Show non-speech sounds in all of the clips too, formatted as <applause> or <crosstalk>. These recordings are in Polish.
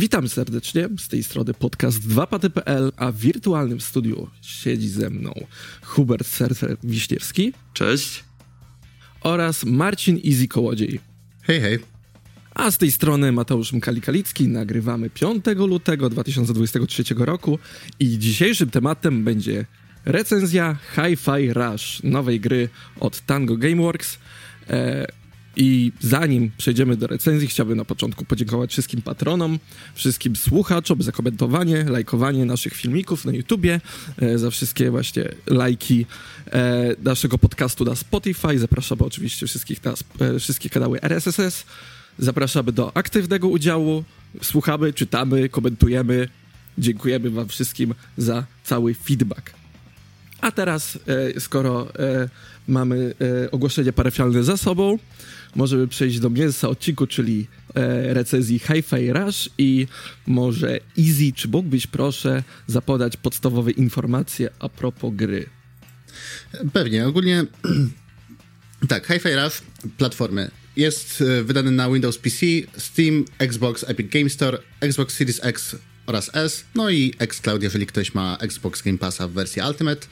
Witam serdecznie, z tej strony podcast 2paty.pl, a w wirtualnym studiu siedzi ze mną Hubert Serfer-Wiśniewski. Cześć. Oraz Marcin Easy Kołodziej. Hej, hej. A z tej strony Mateusz Mkali-Kalicki. Nagrywamy 5 lutego 2023 roku i dzisiejszym tematem będzie recenzja Hi-Fi Rush, nowej gry od Tango Gameworks. E, I zanim przejdziemy do recenzji, chciałbym na początku podziękować wszystkim patronom, wszystkim słuchaczom za komentowanie, lajkowanie naszych filmików na YouTubie, e, za wszystkie właśnie lajki e, naszego podcastu na Spotify. Zapraszamy oczywiście wszystkich na e, wszystkie kanały RSS. Zapraszamy do aktywnego udziału. Słuchamy, czytamy, komentujemy. Dziękujemy Wam wszystkim za cały feedback. A teraz, e, skoro e, mamy e, ogłoszenie parafialne za sobą, możemy przejść do mięsa odcinku, czyli recenzji Hi-Fi Rush i może Easy, czy mógłbyś proszę zapodać podstawowe informacje a propos gry? Pewnie. Ogólnie <clears throat> tak, Hi-Fi Rush, platformy. Jest wydany na Windows PC, Steam, Xbox, Epic Game Store, Xbox Series X oraz S, no i xCloud, jeżeli ktoś ma Xbox Game Passa w wersji Ultimate.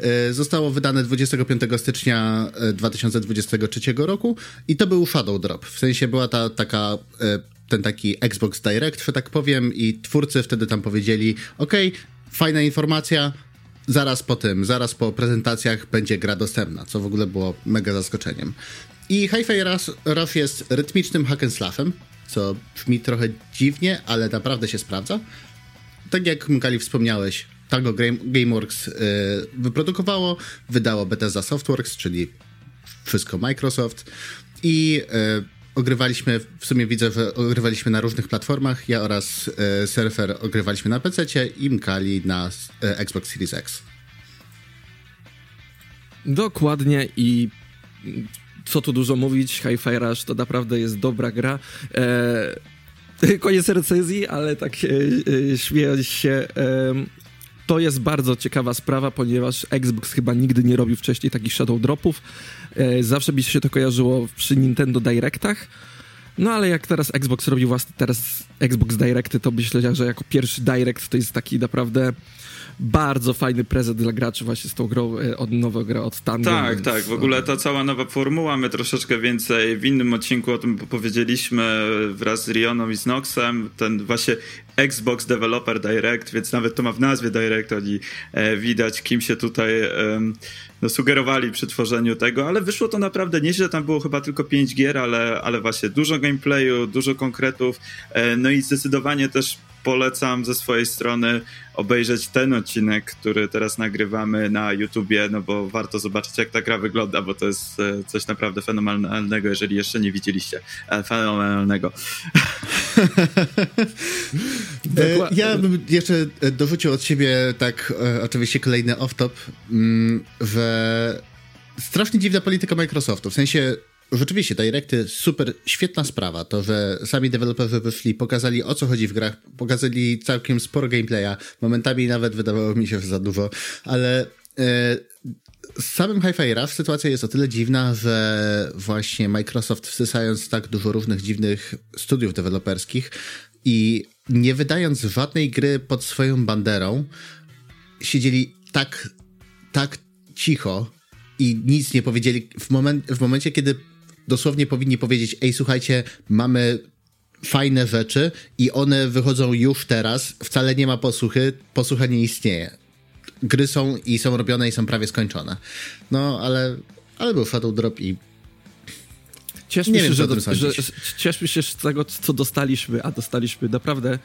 E, Zostało wydane 25 stycznia e, 2023 roku i to był Shadow Drop. W sensie była ta taka e, ten taki Xbox Direct, że tak powiem, i twórcy wtedy tam powiedzieli: OK, fajna informacja, zaraz po tym, zaraz po prezentacjach będzie gra dostępna, co w ogóle było mega zaskoczeniem. I Hi-Fi Rush, jest rytmicznym hack and slashem, co brzmi trochę dziwnie, ale naprawdę się sprawdza. Tak jak Mkali wspomniałeś, Tango Game, Gameworks y, wyprodukowało, wydało Bethesda Softworks, czyli wszystko Microsoft i y, ogrywaliśmy, w sumie widzę, że ogrywaliśmy na różnych platformach, ja oraz y, Surfer ogrywaliśmy na PC i Mkali na y, Xbox Series X. Dokładnie i co tu dużo mówić, Hi-Fi Rush to naprawdę jest dobra gra. E, <laughs> koniec recenzji, ale tak e, e, się, e, to jest bardzo ciekawa sprawa, ponieważ Xbox chyba nigdy nie robił wcześniej takich shadow dropów. E, zawsze mi się to kojarzyło przy Nintendo Directach. No ale jak teraz Xbox robi własny teraz Xbox Directy, to myślę, że jako pierwszy Direct to jest taki naprawdę bardzo fajny prezent dla graczy właśnie z tą grą, e, od nową grę od Tango. Tak, więc, tak, w ogóle ta cała nowa formuła, my troszeczkę więcej w innym odcinku o tym powiedzieliśmy wraz z Rioną i z Noxem, ten właśnie Xbox Developer Direct, więc nawet to ma w nazwie Direct, oni e, widać kim się tutaj e, no, sugerowali przy tworzeniu tego, ale wyszło to naprawdę nieźle, tam było chyba tylko 5 gier, ale, ale właśnie dużo gameplayu, dużo konkretów, e, no i zdecydowanie też polecam ze swojej strony obejrzeć ten odcinek, który teraz nagrywamy na YouTubie, no bo warto zobaczyć, jak ta gra wygląda, bo to jest e, coś naprawdę fenomenalnego, jeżeli jeszcze nie widzieliście. E, fenomenalnego. <laughs> E, ja bym jeszcze dorzucił od siebie tak oczywiście kolejny off-top, mm, że strasznie dziwna polityka Microsoftu, w sensie Rzeczywiście, Directy super, świetna sprawa. To, że sami deweloperzy wyszli, pokazali o co chodzi w grach, pokazali całkiem sporo gameplaya. Momentami nawet wydawało mi się, że za dużo, ale e, z samym Hi-Fi Rush sytuacja jest o tyle dziwna, że właśnie Microsoft wsysając tak dużo różnych dziwnych studiów deweloperskich i nie wydając żadnej gry pod swoją banderą, siedzieli tak, tak cicho i nic nie powiedzieli w, moment, w momencie, kiedy dosłownie powinni powiedzieć, ej słuchajcie, mamy fajne rzeczy i one wychodzą już teraz, wcale nie ma posłuchy, posłucha nie istnieje. Gry są i są robione i są prawie skończone. No, ale, ale był Shadow Drop i Cieszmy się, że, że, cieszmy się z tego, co dostaliśmy, a dostaliśmy naprawdę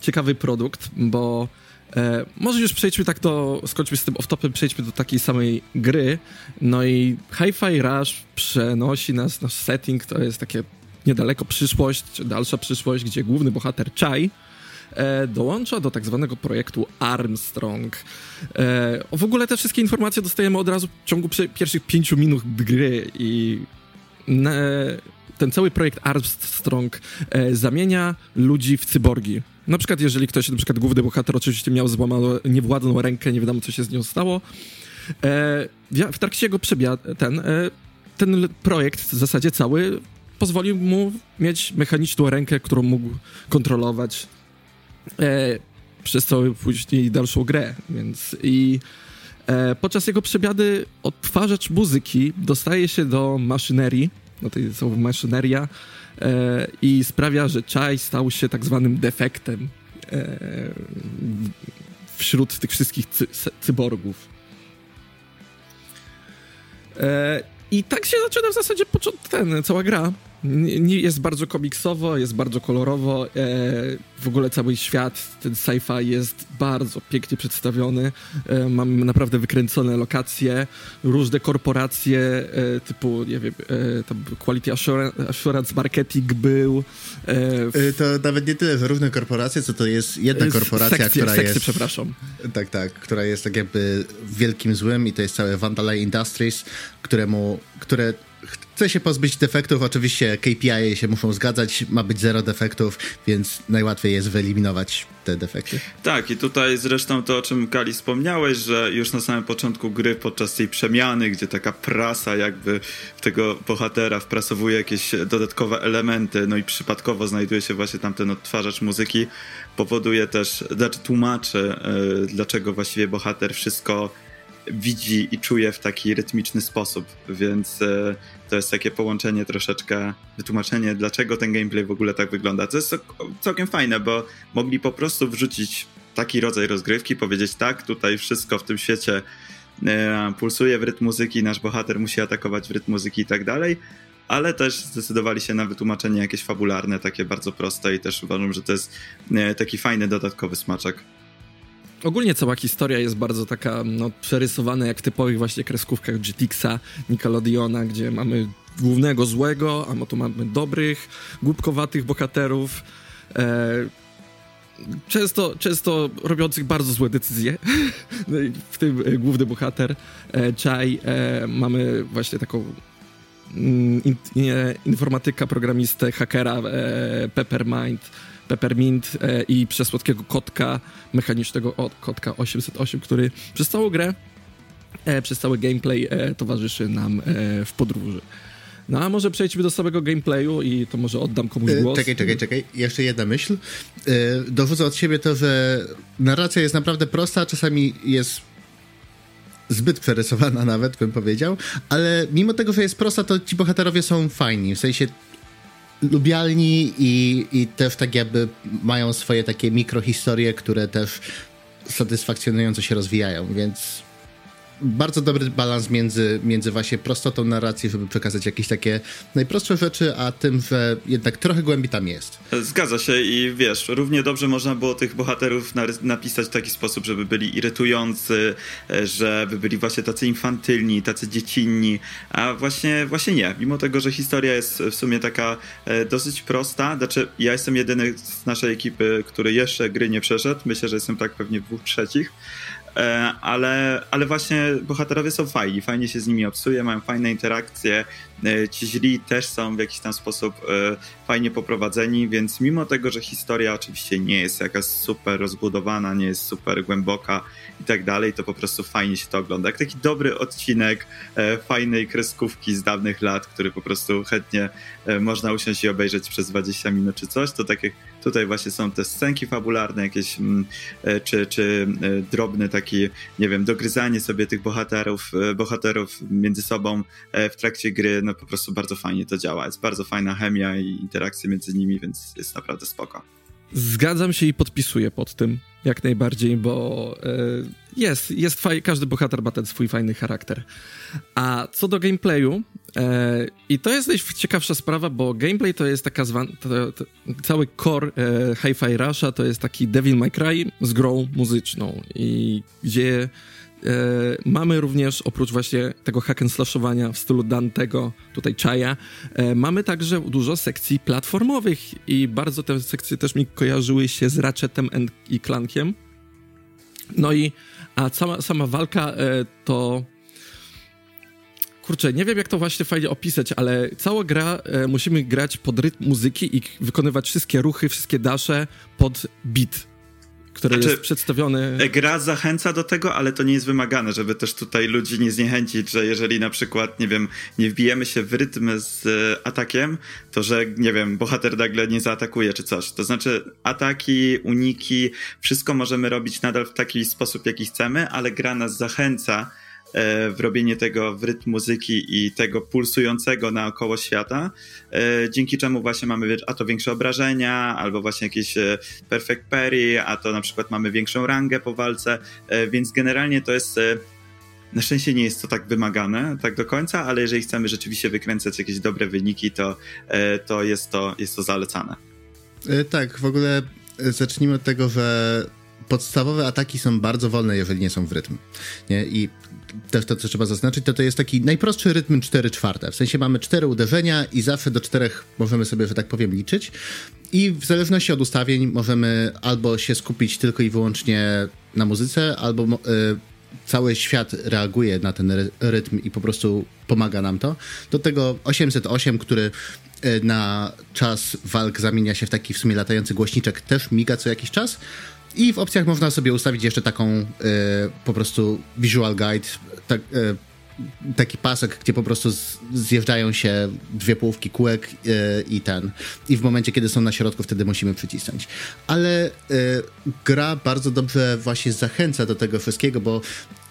ciekawy produkt, bo E, może już przejdźmy tak do, skończmy z tym off-topem, przejdźmy do takiej samej gry. No i Hi-Fi Rush przenosi nas, nasz setting to jest takie niedaleko przyszłość, czy dalsza przyszłość, gdzie główny bohater Chai e, dołącza do tak zwanego projektu Armstrong. E, w ogóle te wszystkie informacje dostajemy od razu w ciągu pierwszych pięciu minut gry i ten cały projekt Armstrong e, zamienia ludzi w cyborgi. Na przykład, jeżeli ktoś, na przykład główny bohater oczywiście miał złamaną, niewładną rękę, nie wiadomo, co się z nią stało, e, w trakcie jego przebia ten, e, ten projekt w zasadzie cały pozwolił mu mieć mechaniczną rękę, którą mógł kontrolować e, przez całą później dalszą grę, więc i e, podczas jego przebiady odtwarzacz muzyki dostaje się do maszynerii, no to jest maszyneria i sprawia, że czaj stał się tak zwanym defektem e, wśród tych wszystkich cy cyborgów. E, I tak się zaczyna w zasadzie ten, cała gra jest bardzo komiksowo, jest bardzo kolorowo. E, w ogóle cały świat, ten sci-fi jest bardzo pięknie przedstawiony. E, mamy naprawdę wykręcone lokacje, różne korporacje e, typu, nie wiem, tam Quality Assurance, Marketing był. To nawet nie tyle, że różne korporacje, co to jest jedna korporacja, sekcje, która sekcje, jest... przepraszam. Tak, tak, która jest tak jakby wielkim złym i to jest całe Vandalay Industries, któremu, które chce się pozbyć defektów, oczywiście KPI się muszą zgadzać, ma być zero defektów, więc najłatwiej jest wyeliminować te defekty. Tak, i tutaj zresztą to, o czym Kali wspomniałeś, że już na samym początku gry, podczas tej przemiany, gdzie taka prasa jakby tego bohatera wprasowuje jakieś dodatkowe elementy, no i przypadkowo znajduje się właśnie tam ten odtwarzacz muzyki, powoduje też, znaczy tłumaczy, yy, dlaczego właściwie bohater wszystko widzi i czuje w taki rytmiczny sposób, więc e, to jest takie połączenie troszeczkę, wytłumaczenie, dlaczego ten gameplay w ogóle tak wygląda. To jest całkiem fajne, bo mogli po prostu wrzucić taki rodzaj rozgrywki, powiedzieć tak, tutaj wszystko w tym świecie e, pulsuje w rytm muzyki, nasz bohater musi atakować w rytm muzyki i tak dalej, ale też zdecydowali się na wytłumaczenie jakieś fabularne, takie bardzo proste i też uważam, że to jest e, taki fajny dodatkowy smaczek. Ogólnie cała historia jest bardzo taka no, przerysowana jak w typowych właśnie kreskówkach GTX-a, Nickelodeona, gdzie mamy głównego złego, a tu mamy dobrych, głupkowatych bohaterów. E, często, często robiących bardzo złe decyzje. <laughs> No w tym e, główny bohater, e, Chai, e, mamy właśnie taką mm, in, informatyka, programistę, hakera e, Peppermind, Peppermint e, i przesłodkiego kotka, mechanicznego od, kotka 808, który przez całą grę, e, przez cały gameplay e, towarzyszy nam w podróży. No a może przejdźmy do samego gameplayu i to może oddam komuś głos. Czekaj, czekaj, czekaj. Jeszcze jedna myśl. Dowodzę od siebie to, że narracja jest naprawdę prosta, czasami jest zbyt przerysowana <laughs> nawet, bym powiedział, ale mimo tego, że jest prosta, to ci bohaterowie są fajni, w sensie lubialni i, i też tak jakby mają swoje takie mikrohistorie, które też satysfakcjonująco się rozwijają, więc bardzo dobry balans między, między właśnie prostotą narracji, żeby przekazać jakieś takie najprostsze rzeczy, a tym, że jednak trochę głębi tam jest. Zgadza się i wiesz, równie dobrze można było tych bohaterów napisać w taki sposób, żeby byli irytujący, e, żeby byli właśnie tacy infantylni, tacy dziecinni, a właśnie, właśnie nie. Mimo tego, że historia jest w sumie taka e, dosyć prosta, znaczy ja jestem jedyny z naszej ekipy, który jeszcze gry nie przeszedł, myślę, że jestem tak pewnie dwóch trzecich, ale, ale właśnie bohaterowie są fajni, fajnie się z nimi obsuje, mają fajne interakcje, e, ci źli też są w jakiś tam sposób e, fajnie poprowadzeni, więc mimo tego, że historia oczywiście nie jest jakaś super rozbudowana, nie jest super głęboka i tak dalej, to po prostu fajnie się to ogląda. Jak taki dobry odcinek fajnej kreskówki z dawnych lat, który po prostu chętnie można usiąść i obejrzeć przez 20 minut czy coś, to tak jak tutaj właśnie są te scenki fabularne jakieś, mm, czy, czy takie taki, nie wiem, dogryzanie sobie tych bohaterów, e, bohaterów między sobą e, w trakcie gry, no po prostu bardzo fajnie to działa. Jest bardzo fajna chemia i interakcje między nimi, więc jest naprawdę spoko. Zgadzam się i podpisuję pod tym jak najbardziej, bo e, jest, jest faj, każdy bohater ma ten swój fajny charakter. A co do gameplayu, e, i to jest najciekawsza sprawa, bo gameplay to jest taka zwana, cały core e, Hi-Fi Rusha to jest taki Devil May Cry z grą muzyczną i gdzie mamy również, oprócz właśnie tego hack and slashowania w stylu Dantego, tutaj Chaya, e, mamy także dużo sekcji platformowych i bardzo te sekcje też mi kojarzyły się z Ratchetem i Clankiem. No i a sama, sama walka e, to kurczę, nie wiem jak to właśnie fajnie opisać, ale cała gra e, musimy grać pod rytm muzyki i wykonywać wszystkie ruchy, wszystkie dasze pod beat. Który znaczy, jest przedstawiony. E, gra zachęca do tego, ale to nie jest wymagane, żeby też tutaj ludzi nie zniechęcić, że jeżeli na przykład, nie wiem, nie wbijemy się w rytm z e, atakiem, to że, nie wiem, bohater nagle nie zaatakuje czy coś. To znaczy ataki, uniki, wszystko możemy robić nadal w taki sposób, jaki chcemy, ale gra nas zachęca w robienie tego w rytm muzyki i tego pulsującego naokoło świata, e, dzięki czemu właśnie mamy a to większe obrażenia, albo właśnie jakieś e, perfect parry, a to na przykład mamy większą rangę po walce, więc generalnie to jest na szczęście nie jest to tak wymagane, tak do końca, ale jeżeli chcemy rzeczywiście wykręcać jakieś dobre wyniki, to, to, jest, to jest to zalecane. Tak, w ogóle zacznijmy od tego, że podstawowe ataki są bardzo wolne, jeżeli nie są w rytm. Nie? I też to, co trzeba zaznaczyć, to to jest taki najprostszy rytm 4 czwarte. W sensie mamy cztery uderzenia i zawsze do czterech możemy sobie, że tak powiem, liczyć. I w zależności od ustawień możemy albo się skupić tylko i wyłącznie na muzyce, albo y, cały świat reaguje na ten rytm i po prostu pomaga nam to. Do tego 808, który y, na czas walk zamienia się w taki w sumie latający głośniczek, też miga co jakiś czas. I w opcjach można sobie ustawić jeszcze taką y, po prostu visual guide, tak, y, taki pasek, gdzie po prostu zjeżdżają się dwie połówki kółek y, i ten. I w momencie, kiedy są na środku, wtedy musimy przycisnąć. Ale gra bardzo dobrze właśnie zachęca do tego wszystkiego, bo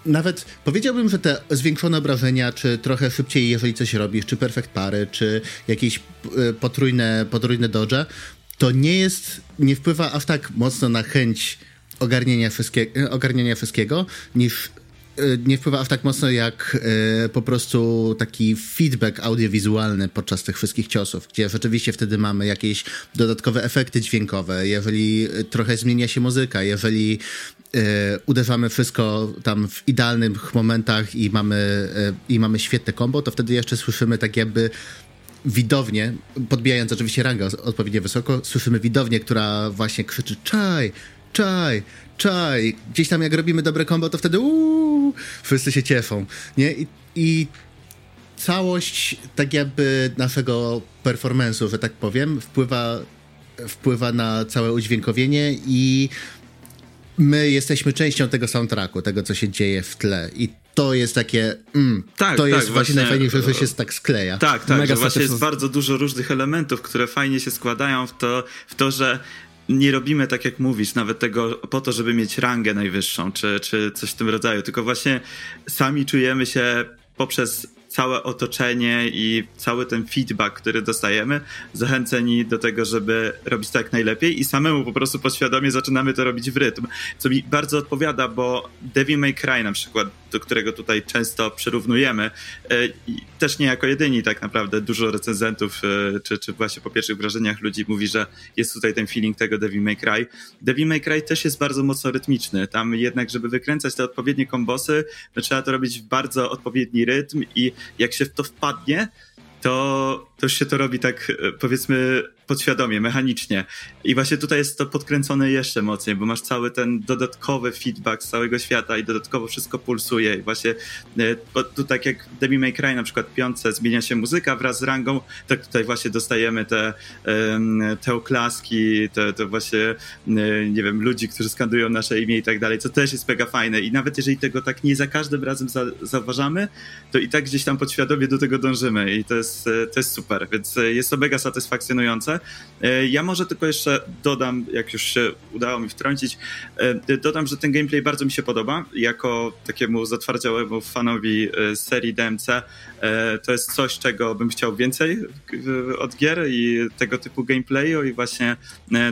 nawet powiedziałbym, że te zwiększone obrażenia, czy trochę szybciej, jeżeli coś robisz, czy perfect pary, czy jakieś potrójne, potrójne dodge, to nie jest, nie wpływa aż tak mocno na chęć ogarnienia, wszystkie, ogarnienia wszystkiego, niż e, nie wpływa aż tak mocno jak y, po prostu taki feedback audiowizualny podczas tych wszystkich ciosów, gdzie rzeczywiście wtedy mamy jakieś dodatkowe efekty dźwiękowe, jeżeli trochę zmienia się muzyka, jeżeli uderzamy wszystko tam w idealnych momentach i mamy, i mamy świetne kombo, to wtedy jeszcze słyszymy tak jakby widownię, podbijając oczywiście rangę odpowiednio wysoko, słyszymy widownię, która właśnie krzyczy czaj, czaj, czaj. Gdzieś tam jak robimy dobre kombo, to wtedy uuu, wszyscy się cieszą, nie? I, i całość tak jakby naszego performance'u, że tak powiem, wpływa, wpływa na całe udźwiękowienie i my jesteśmy częścią tego soundtracku, tego, co się dzieje w tle. I to jest takie. Mm, tak, to jest tak, właśnie, właśnie najfajniejsze, że się tak skleja. Tak, tak. Mega że właśnie jest bardzo dużo różnych elementów, które fajnie się składają w to, w to że nie robimy tak jak mówisz, nawet tego po to, żeby mieć rangę najwyższą, czy, czy coś w tym rodzaju, tylko właśnie sami czujemy się poprzez całe otoczenie i cały ten feedback, który dostajemy, zachęceni do tego, żeby robić tak najlepiej i samemu po prostu podświadomie zaczynamy to robić w rytm, co mi bardzo odpowiada, bo Devil May Cry na przykład, do którego tutaj często przyrównujemy, e, też nie jako jedyni tak naprawdę, dużo recenzentów, e, czy, czy właśnie po pierwszych wrażeniach ludzi mówi, że jest tutaj ten feeling tego Devil May Cry. Devil May Cry też jest bardzo mocno rytmiczny, tam jednak, żeby wykręcać te odpowiednie kombosy, to trzeba to robić w bardzo odpowiedni rytm i jak się w to wpadnie, to, to się to robi tak, e, powiedzmy, podświadomie, mechanicznie. I właśnie tutaj jest to podkręcone jeszcze mocniej, bo masz cały ten dodatkowy feedback z całego świata i dodatkowo wszystko pulsuje. I właśnie e, tu tak jak Debbie May Cry na przykład piące zmienia się muzyka wraz z rangą, tak tutaj właśnie dostajemy te, te oklaski, te, te właśnie, e, nie wiem, ludzi, którzy skandują nasze imię i tak dalej, co też jest mega fajne. I nawet jeżeli tego tak nie za każdym razem za, zauważamy, to i tak gdzieś tam podświadomie do tego dążymy i to jest, to jest super, więc jest to mega satysfakcjonujące. E, ja może tylko jeszcze dodam, jak już się udało mi wtrącić, e, dodam, że ten gameplay bardzo mi się podoba. Jako takiemu zatwardziałemu fanowi e, serii DMC to jest coś, czego bym chciał więcej od gier i tego typu gameplayu i właśnie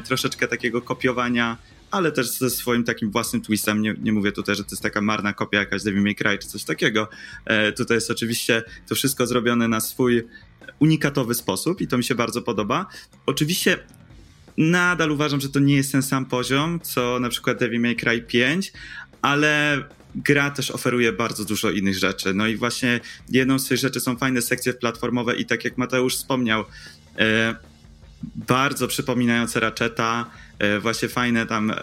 troszeczkę takiego kopiowania ale też ze swoim takim własnym twistem. Nie, nie mówię tutaj, że to jest taka marna kopia jakaś Devil May Cry czy coś takiego. E, tutaj jest oczywiście to wszystko zrobione na swój unikatowy sposób i to mi się bardzo podoba. Oczywiście nadal uważam, że to nie jest ten sam poziom, co na przykład Devil May Cry 5, ale gra też oferuje bardzo dużo innych rzeczy. No i właśnie jedną z tych rzeczy są fajne sekcje platformowe i tak jak Mateusz wspomniał, e, bardzo przypominające Ratcheta, e, właśnie fajne tam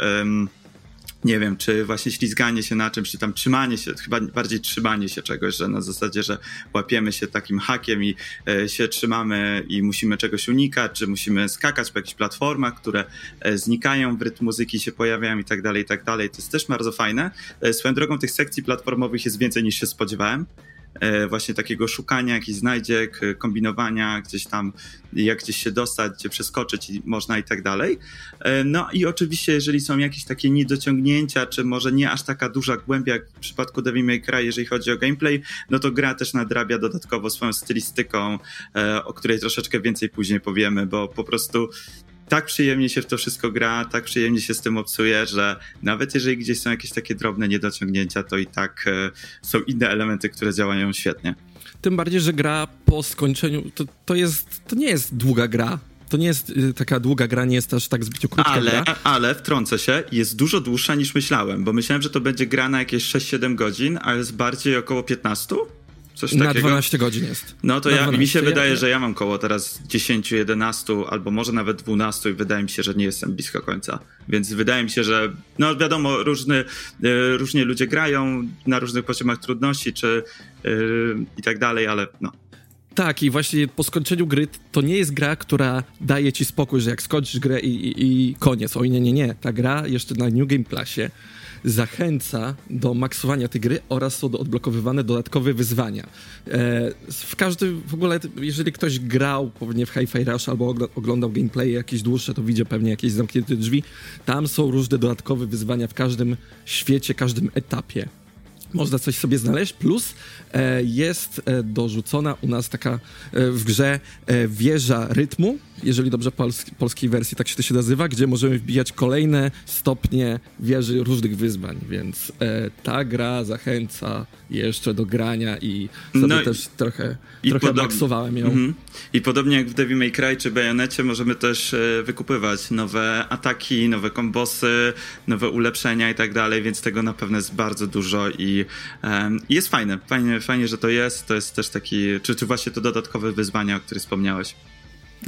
nie wiem, czy właśnie ślizganie się na czymś, czy tam trzymanie się, chyba bardziej trzymanie się czegoś, że na zasadzie, że łapiemy się takim hakiem i e, się trzymamy i musimy czegoś unikać, czy musimy skakać po jakichś platformach, które e, znikają w rytm muzyki, się pojawiają i tak dalej, i tak dalej. To jest też bardzo fajne. E, swoją drogą tych sekcji platformowych jest więcej niż się spodziewałem. E, właśnie takiego szukania jakichś znajdziek, e, kombinowania gdzieś tam, jak gdzieś się dostać, gdzie przeskoczyć można i tak dalej. E, no i oczywiście, jeżeli są jakieś takie niedociągnięcia, czy może nie aż taka duża głębia jak w przypadku Devil May Cry, jeżeli chodzi o gameplay, no to gra też nadrabia dodatkowo swoją stylistyką, o której troszeczkę więcej później powiemy, bo po prostu tak przyjemnie się w to wszystko gra, tak przyjemnie się z tym obsuje, że nawet jeżeli gdzieś są jakieś takie drobne niedociągnięcia, to i tak e, są inne elementy, które działają świetnie. Tym bardziej, że gra po skończeniu, to, to, jest, to nie jest długa gra. To nie jest y, taka długa gra, nie jest aż tak zbyt krótka ale, gra. Ale, wtrącę się, jest dużo dłuższa niż myślałem, bo myślałem, że to będzie gra na jakieś 6-7 godzin, a jest bardziej około 15? Coś na takiego? 12 godzin jest. No to ja, mi się wydaje, że ja mam koło teraz 10, 11 albo może nawet 12 i wydaje mi się, że nie jestem blisko końca. Więc wydaje mi się, że no wiadomo, różny, y, różnie ludzie grają na różnych poziomach trudności czy yy, i tak dalej, ale no. Tak, i właśnie po skończeniu gry to nie jest gra, która daje ci spokój, że jak skończysz grę i, i, i koniec. Oj, nie, nie, nie. Ta gra jeszcze na New Game Plusie zachęca do maksowania tej gry oraz są odblokowywane dodatkowe wyzwania. E, w każdym, w ogóle, jeżeli ktoś grał pewnie w Hi-Fi Rush albo oglądał gameplay jakieś dłuższe, to widzi pewnie jakieś zamknięte drzwi. Tam są różne dodatkowe wyzwania w każdym świecie, każdym etapie można coś sobie znaleźć, plus e, jest e, dorzucona u nas taka e, w grze wieża rytmu, jeżeli dobrze polski, polskiej wersji tak się to się nazywa, gdzie możemy wbijać kolejne stopnie wieży różnych wyzwań, więc e, ta gra zachęca jeszcze do grania i sobie no też i, trochę, i trochę maksowałem ją. -hmm. I podobnie jak w Devil May Cry czy Bajonecie możemy też e, wykupywać nowe ataki, nowe kombosy, nowe ulepszenia i tak dalej, więc tego na pewno jest bardzo dużo i, um, jest fajne. fajnie. Fajnie, że to jest. To jest też taki, czy, czy właśnie to dodatkowe wyzwania, o których wspomniałeś.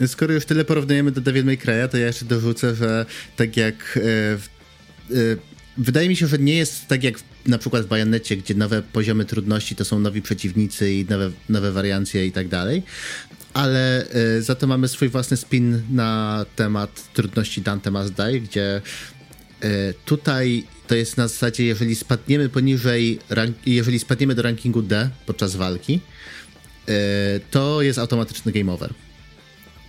Skoro już tyle porównujemy do Devil May Cry'a, to ja jeszcze dorzucę, że tak jak e, e, wydaje mi się, że nie jest tak jak na przykład w Bajonecie, gdzie nowe poziomy trudności to są nowi przeciwnicy i nowe, nowe wariancje i tak dalej, ale e, za to mamy swój własny spin na temat trudności Dante Must Die, gdzie tutaj to jest na zasadzie, jeżeli spadniemy poniżej, jeżeli spadniemy do rankingu D podczas walki, to jest automatyczny game over.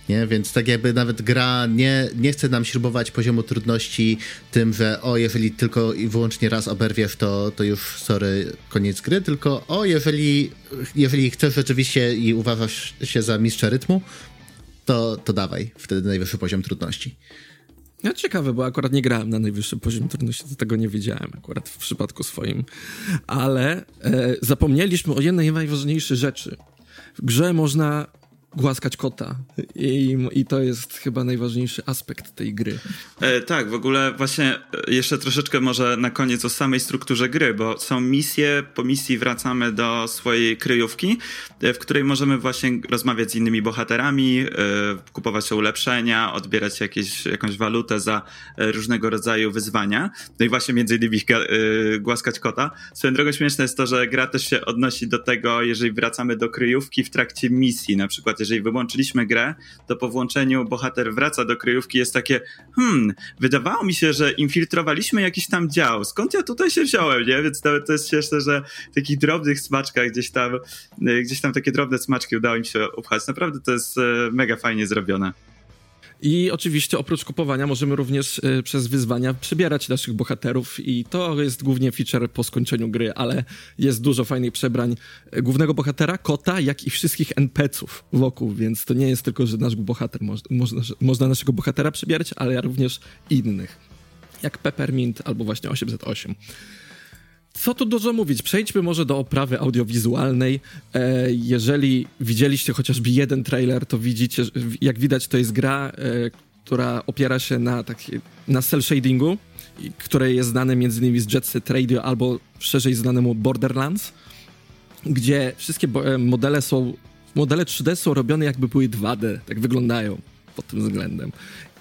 Nie? Więc tak jakby nawet gra nie, nie chce nam śrubować poziomu trudności tym, że o, jeżeli tylko i wyłącznie raz oberwiesz, to, to już sorry, koniec gry, tylko o, jeżeli, jeżeli chcesz rzeczywiście i uważasz się za mistrza rytmu, to, to dawaj, wtedy najwyższy poziom trudności. No ciekawe, bo akurat nie grałem na najwyższym poziomie trudności, to tego nie wiedziałem akurat w przypadku swoim. Ale e, zapomnieliśmy o jednej najważniejszej rzeczy. W grze można głaskać kota. I, I, to jest chyba najważniejszy aspekt tej gry. E, tak, w ogóle właśnie e, jeszcze troszeczkę może na koniec o samej strukturze gry, bo są misje, po misji wracamy do swojej kryjówki, e, w której możemy właśnie rozmawiać z innymi bohaterami, e, kupować ulepszenia, odbierać jakieś, jakąś walutę za e, różnego rodzaju wyzwania. No i właśnie między innymi głaskać kota. Swoją drogą śmieszne jest to, że gra też się odnosi do tego, jeżeli wracamy do kryjówki w trakcie misji, na przykład jeżeli wyłączyliśmy grę, to po włączeniu bohater wraca do kryjówki, jest takie, hmm, wydawało mi się, że infiltrowaliśmy jakiś tam dział, skąd ja tutaj się wziąłem, nie? Więc nawet to jest śmieszne, że w takich drobnych smaczkach gdzieś tam, e, gdzieś tam takie drobne smaczki udało mi się upchać. Naprawdę to jest e, mega fajnie zrobione. I oczywiście oprócz kupowania możemy również y, przez wyzwania przybierać naszych bohaterów i to jest głównie feature po skończeniu gry, ale jest dużo fajnych przebrań e, głównego bohatera, kota, jak i wszystkich NPC-ów wokół, więc to nie jest tylko, że nasz bohater, można, można naszego bohatera przybierać, ale również innych, jak Peppermint albo właśnie 808. Co tu dużo mówić? Przejdźmy może do oprawy audiowizualnej. E, jeżeli widzieliście chociażby jeden trailer, to widzicie, jak widać, to jest gra, e, która opiera się na, taki, na cel shadingu, które jest znane innymi z Jet Set Radio albo szerzej znanemu Borderlands, gdzie wszystkie e, modele są, modele 3D są robione jakby były 2D, tak wyglądają pod tym względem.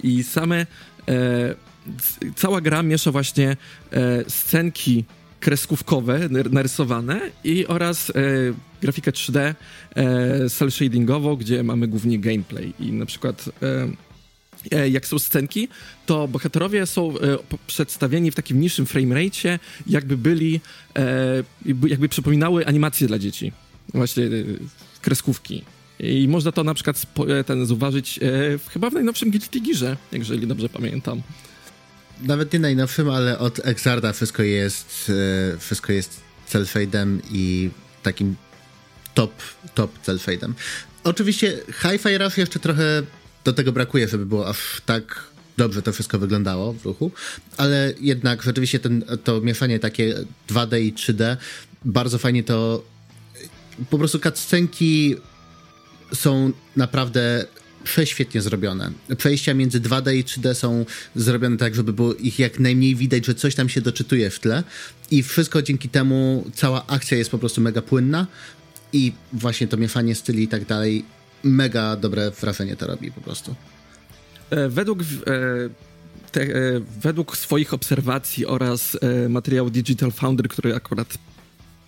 I same e, cała gra miesza właśnie e, scenki kreskówkowe, narysowane i oraz e, grafikę 3D e, cel shadingowo, gdzie mamy głównie gameplay i na przykład e, e jak są scenki, to bohaterowie są e, przedstawieni w takim niższym framerate, jakby byli, e, jakby przypominały animacje dla dzieci. Właśnie kreskówki. I można to na przykład ten zauważyć chyba w najnowszym Guilty Gearze, jeżeli dobrze pamiętam nawet nie najnowszym, ale od Exarda wszystko jest, e, wszystko jest cel-fadem i takim top, top cel-fadem. Oczywiście Hi-Fi Rush jeszcze trochę do tego brakuje, żeby było aż tak dobrze to wszystko wyglądało w ruchu, ale jednak rzeczywiście ten, to mieszanie takie 2D i 3D bardzo fajnie to po prostu cutscenki są naprawdę prześwietnie zrobione. Przejścia między 2D i 3D są zrobione tak, żeby było ich jak najmniej widać, że coś tam się doczytuje w tle i wszystko dzięki temu, cała akcja jest po prostu mega płynna i właśnie to mieszanie styli i tak dalej, mega dobre wrażenie to robi po prostu. E, według, e, te, e, według swoich obserwacji oraz materiału Digital Foundry, który akurat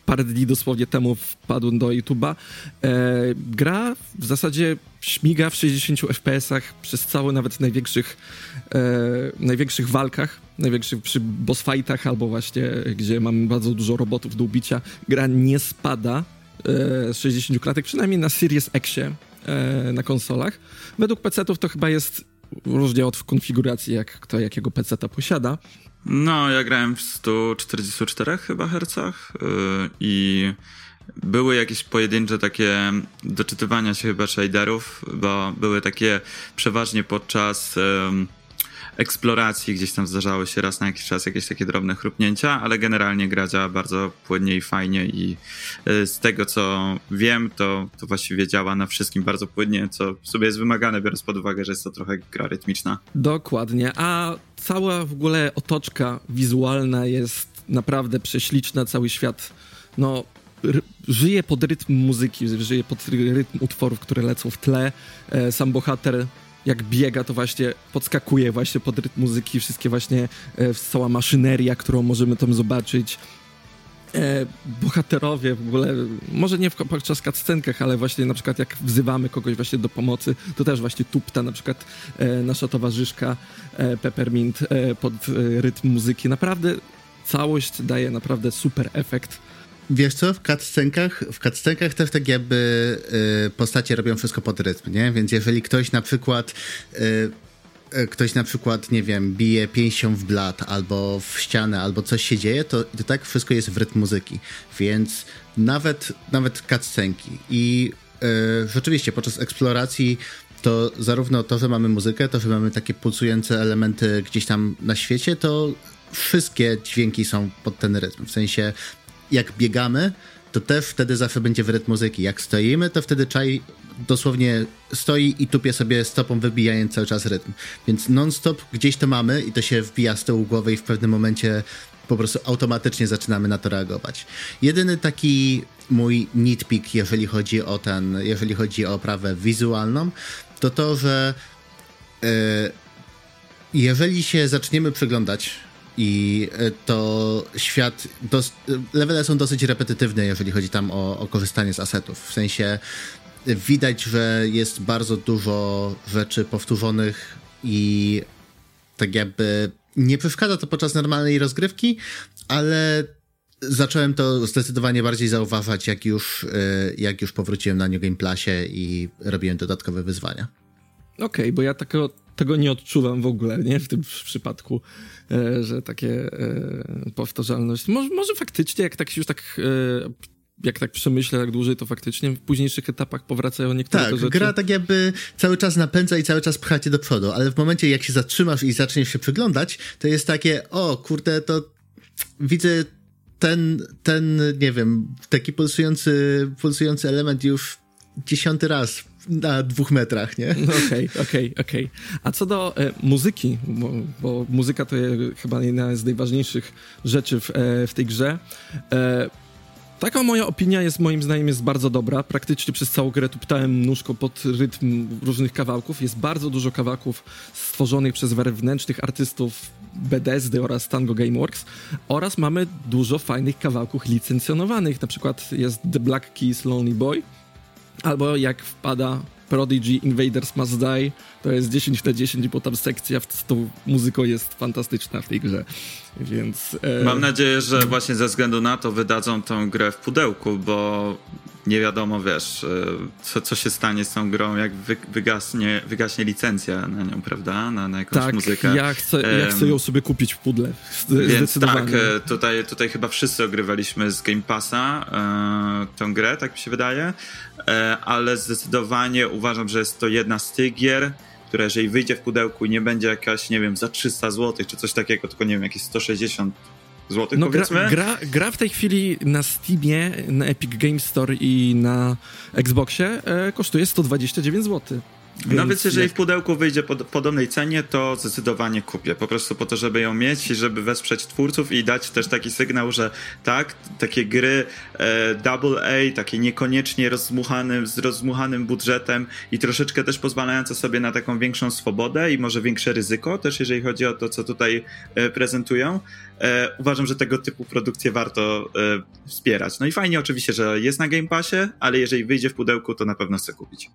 parę dni dosłownie temu wpadł do YouTube'a. E, gra w zasadzie śmiga w 60 FPS-ach przez cały nawet największych, e, największych walkach, największych przy boss fightach albo właśnie gdzie mamy bardzo dużo robotów do ubicia. Gra nie spada e, z 60 klatek, przynajmniej na Series Xie e, na konsolach. Według PC-ów to chyba jest różnie od konfiguracji, jak kto jakiego PC-ta posiada. No, ja grałem w 144 chyba hercach yy, i były jakieś pojedyncze takie doczytywania się chyba shaderów, bo były takie przeważnie podczas yy, eksploracji gdzieś tam zdarzały się raz na jakiś czas jakieś takie drobne chrupnięcia, ale generalnie gra działa bardzo płynnie i fajnie i y, z tego co wiem, to, to właściwie działa na wszystkim bardzo płynnie, co sobie jest wymagane, biorąc pod uwagę, że jest to trochę gra rytmiczna. Dokładnie, a cała w ogóle otoczka wizualna jest naprawdę prześliczna, cały świat, no żyje pod rytm muzyki, żyje pod rytm utworów, które lecą w tle. E, sam bohater jak biega, to właśnie podskakuje właśnie pod rytm muzyki, wszystkie właśnie, e, cała maszyneria, którą możemy tam zobaczyć. E, bohaterowie w ogóle, może nie w, podczas cutscenkach, ale właśnie na przykład jak wzywamy kogoś właśnie do pomocy, to też właśnie tupta na przykład e, nasza towarzyszka e, Peppermint e, pod e, rytm muzyki. Naprawdę całość daje naprawdę super efekt Wiesz co, w cutscenkach, w cutscenkach też tak jakby y, postacie robią wszystko pod rytm, nie? Więc jeżeli ktoś na przykład y, y, ktoś na przykład, nie wiem, bije pięścią w blat albo w ścianę, albo coś się dzieje, to, to tak wszystko jest w rytm muzyki. Więc nawet, nawet cutscenki. I y, rzeczywiście podczas eksploracji to zarówno to, że mamy muzykę, to, że mamy takie pulsujące elementy gdzieś tam na świecie, to wszystkie dźwięki są pod ten rytm. W sensie jak biegamy, to też wtedy zawsze będzie w rytm muzyki. Jak stoimy, to wtedy czaj dosłownie stoi i tupie sobie stopą, wybijając cały czas rytm. Więc non-stop gdzieś to mamy i to się wbija z tyłu głowy i w pewnym momencie po prostu automatycznie zaczynamy na to reagować. Jedyny taki mój nitpick, jeżeli chodzi o ten, jeżeli chodzi o oprawę wizualną, to to, że yy, jeżeli się zaczniemy przyglądać i e, to świat, dos, levele są dosyć repetytywne, jeżeli chodzi tam o, o korzystanie z asetów. W sensie widać, że jest bardzo dużo rzeczy powtórzonych i tak jakby nie przeszkadza to podczas normalnej rozgrywki, ale zacząłem to zdecydowanie bardziej zauważać, jak już, e, jak już powróciłem na New Game Plusie i robiłem dodatkowe wyzwania. Okej, okay, bo ja tego, tego nie odczuwam w ogóle, nie? W tym przypadku. E, że takie e, powtarzalność. Może, może faktycznie, jak tak się już tak e, jak tak przemyślę tak dłużej, to faktycznie w późniejszych etapach powracają niektóre tak, rzeczy. gra tak jakby cały czas napędza i cały czas pcha cię do przodu, ale w momencie jak się zatrzymasz i zaczniesz się przyglądać, to jest takie, o kurde, to widzę ten, ten, nie wiem, taki pulsujący, pulsujący element już dziesiąty raz na dwóch metrach, nie? <laughs> Okej, okej, okej. A co do e, muzyki, bo, bo, muzyka to jest chyba jedna z najważniejszych rzeczy w, e, w tej grze. E, Taka moja opinia jest moim zdaniem jest bardzo dobra. Praktycznie przez całą grę tuptałem nóżką pod rytm różnych kawałków. Jest bardzo dużo kawałków stworzonych przez wewnętrznych artystów Bethesdy oraz Tango Gameworks oraz mamy dużo fajnych kawałków licencjonowanych, na przykład jest The Black Keys Lonely Boy albo jak wpada Prodigy Invaders Must Die, to jest 10 na 10 bo tam sekcja z tą muzyką jest fantastyczna w tej grze, więc... E... Mam nadzieję, że właśnie ze względu na to wydadzą tą grę w pudełku, bo nie wiadomo, wiesz, e, co, co się stanie z tą grą, jak wy, wygasnie, wygaśnie licencja na nią, prawda? Na, na jakąś tak, muzykę. Ja chcę, ja chcę ją sobie kupić w pudle. Więc tak, e, tutaj, tutaj chyba wszyscy ogrywaliśmy z Game Passa e, tą grę, tak mi się wydaje, e, ale zdecydowanie uważam, że jest to jedna z tych gier, która jeżeli wyjdzie w pudełku i nie będzie jakaś, nie wiem, za 300 zł czy coś takiego, tylko nie wiem, jakieś 160 złotych no, powiedzmy. Gra, gra, gra, w tej chwili na Steamie, na Epic Games Store i na Xboxie e, kosztuje 129 zł. Więc no więc jeżeli w pudełku wyjdzie po podobnej cenie, to zdecydowanie kupię. Po prostu po to, żeby ją mieć i żeby wesprzeć twórców i dać też taki sygnał, że tak, takie gry e, double A, takie niekoniecznie rozmuchanym, z rozmuchanym budżetem i troszeczkę też pozwalające sobie na taką większą swobodę i może większe ryzyko, też jeżeli chodzi o to, co tutaj e, prezentują. E, uważam, że tego typu produkcje warto e, wspierać. No i fajnie oczywiście, że jest na Game Passie, ale jeżeli wyjdzie w pudełku, to na pewno chcę kupić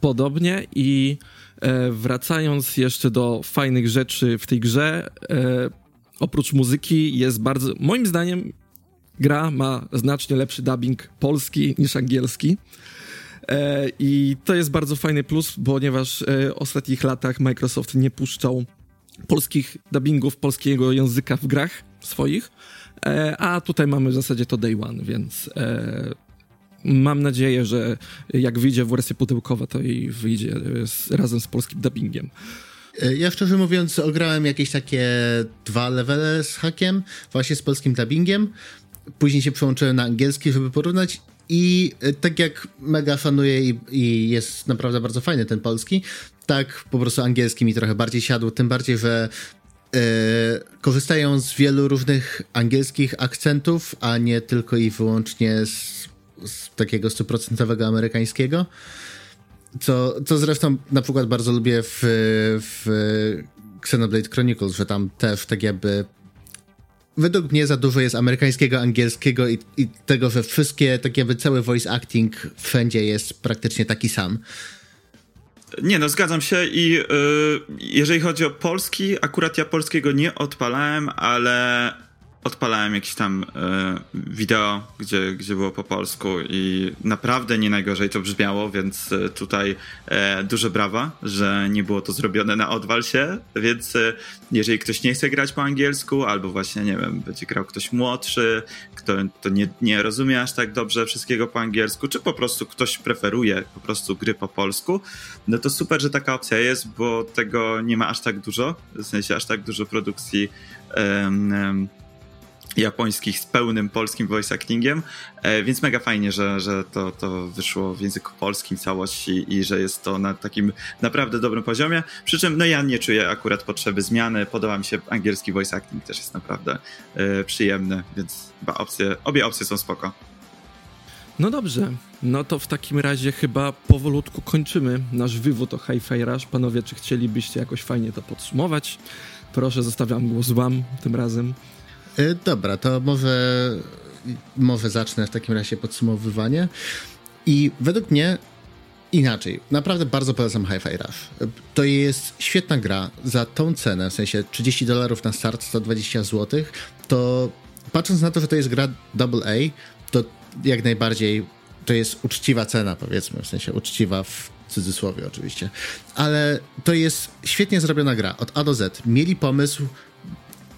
podobnie i e, wracając jeszcze do fajnych rzeczy w tej grze, e, oprócz muzyki jest bardzo, moim zdaniem gra ma znacznie lepszy dubbing polski niż angielski. E, I to jest bardzo fajny plus, ponieważ e, w ostatnich latach Microsoft nie puszczał polskich dubbingów polskiego języka w grach swoich, e, a tutaj mamy w zasadzie to day one, więc e, mam nadzieję, że jak wyjdzie w wersję pudełkowa, to i wyjdzie z, razem z polskim dubbingiem. E, ja szczerze mówiąc ograłem jakieś takie dwa levele z hakiem, właśnie z polskim dubbingiem. Później się przełączyłem na angielski, żeby porównać i e, tak jak mega szanuję i, i, jest naprawdę bardzo fajny ten polski, tak po prostu angielski mi trochę bardziej siadł, tym bardziej, że e, korzystają z wielu różnych angielskich akcentów, a nie tylko i wyłącznie z takiego stuprocentowego amerykańskiego. Co, co zresztą na przykład bardzo lubię w, w Xenoblade Chronicles, że tam też tak jakby według mnie za dużo jest amerykańskiego, angielskiego i, i tego, że wszystkie, tak jakby cały voice acting wszędzie jest praktycznie taki sam. Nie, no zgadzam się i yy, jeżeli chodzi o polski, akurat ja polskiego nie odpalałem, ale odpalałem jakieś tam e, wideo, gdzie, gdzie było po polsku i naprawdę nie najgorzej to brzmiało, więc e, tutaj e, duże brawa, że nie było to zrobione na odwal się, więc jeżeli ktoś nie chce grać po angielsku, albo właśnie, nie wiem, będzie grał ktoś młodszy, kto to nie, nie rozumie aż tak dobrze wszystkiego po angielsku, czy po prostu ktoś preferuje po prostu gry po polsku, no to super, że taka opcja jest, bo tego nie ma aż tak dużo, w sensie aż tak dużo produkcji japońskich z pełnym polskim voice actingiem, e, więc mega fajnie, że, że to, to wyszło w języku polskim całości i że jest to na takim naprawdę dobrym poziomie, przy czym no ja nie czuję akurat potrzeby zmiany, podoba mi się angielski voice acting, też jest naprawdę e, przyjemny, więc chyba opcje, obie opcje są spoko. No dobrze, no to w takim razie chyba powolutku kończymy nasz wywód o Hi-Fi Rush. Panowie, czy chcielibyście jakoś fajnie to podsumować? Proszę, zostawiam głos wam tym razem. E, dobra, to może, może zacznę w takim razie podsumowywanie. I według mnie inaczej. Naprawdę bardzo polecam Hi-Fi Rush. To jest świetna gra za tą cenę, w sensie 30 dolarów na start, 120 zł. To patrząc na to, że to jest gra AA, to jak najbardziej to jest uczciwa cena, powiedzmy, w sensie uczciwa w cudzysłowie oczywiście. Ale to jest świetnie zrobiona gra, od A do Z. Mieli pomysł,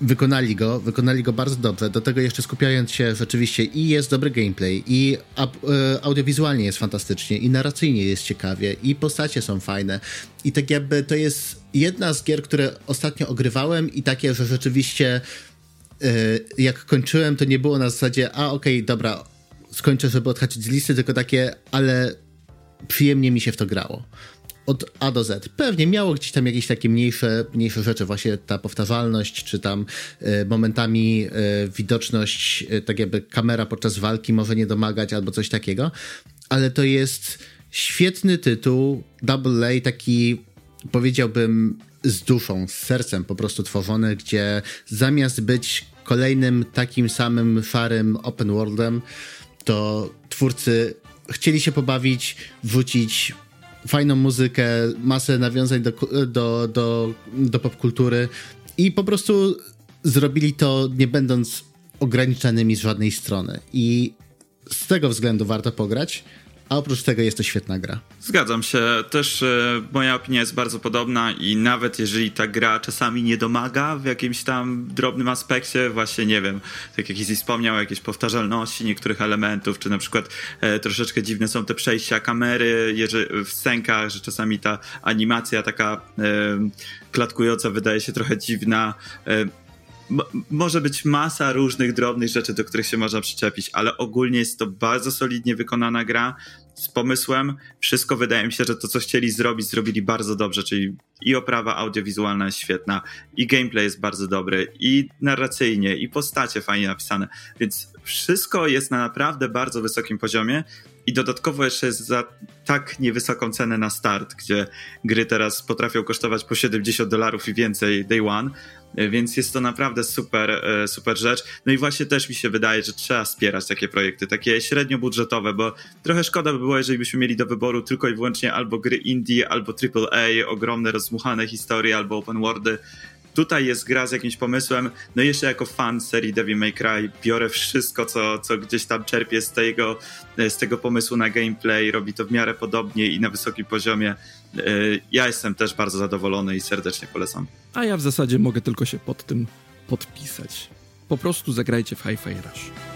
wykonali go, wykonali go bardzo dobrze, do tego jeszcze skupiając się rzeczywiście i jest dobry gameplay, i e, audiowizualnie jest fantastycznie, i narracyjnie jest ciekawie, i postacie są fajne. I tak jakby to jest jedna z gier, które ostatnio ogrywałem i takie, że rzeczywiście e, jak kończyłem, to nie było na zasadzie, a okej, okay, dobra, skończę, żeby odhaczyć z listy, tylko takie, ale przyjemnie mi się w to grało od A do Z. Pewnie miało gdzieś tam jakieś takie mniejsze, mniejsze rzeczy, właśnie ta powtarzalność, czy tam y, momentami y, widoczność, y, tak jakby kamera podczas walki może nie domagać, albo coś takiego, ale to jest świetny tytuł, Double A, taki powiedziałbym, z duszą, z sercem po prostu tworzone, gdzie zamiast być kolejnym takim samym szarym open worldem, to twórcy chcieli się pobawić, wrzucić fajną muzykę, masę nawiązań do, do, do, do popkultury i po prostu zrobili to nie będąc ograniczanymi z żadnej strony. I z tego względu warto pograć. A oprócz tego jest to świetna gra. Zgadzam się. Też e, moja opinia jest bardzo podobna i nawet jeżeli ta gra czasami nie domaga w jakimś tam drobnym aspekcie, właśnie nie wiem, tak jak Izzy wspomniał, jakieś powtarzalności niektórych elementów, czy na przykład e, troszeczkę dziwne są te przejścia kamery jeżeli, w scenkach, że czasami ta animacja taka e, klatkująca wydaje się trochę dziwna. Może być masa różnych drobnych rzeczy, do których się można przyczepić, ale ogólnie jest to bardzo solidnie wykonana gra z pomysłem. Wszystko wydaje mi się, że to, co chcieli zrobić, zrobili bardzo dobrze, czyli i oprawa audiowizualna jest świetna, i gameplay jest bardzo dobry, i narracyjnie, i postacie fajnie napisane, więc wszystko jest na naprawdę bardzo wysokim poziomie i dodatkowo jeszcze jest za tak niewysoką cenę na start, gdzie gry teraz potrafią kosztować po 70 dolarów i więcej day one, więc jest to naprawdę super, e, super rzecz. No i właśnie też mi się wydaje, że trzeba wspierać takie projekty, takie średnio budżetowe, bo trochę szkoda by było, jeżeli byśmy mieli do wyboru tylko i wyłącznie albo gry indie, albo AAA, ogromne, rozmuchane historie, albo open worldy. Tutaj jest gra z jakimś pomysłem, no i jeszcze jako fan serii Devil May Cry biorę wszystko, co, co gdzieś tam czerpię z tego, z tego pomysłu na gameplay, robi to w miarę podobnie i na wysokim poziomie. E, ja jestem też bardzo zadowolony i serdecznie polecam. A ja w zasadzie mogę tylko się pod tym podpisać. Po prostu zagrajcie w Hi-Fi Rush.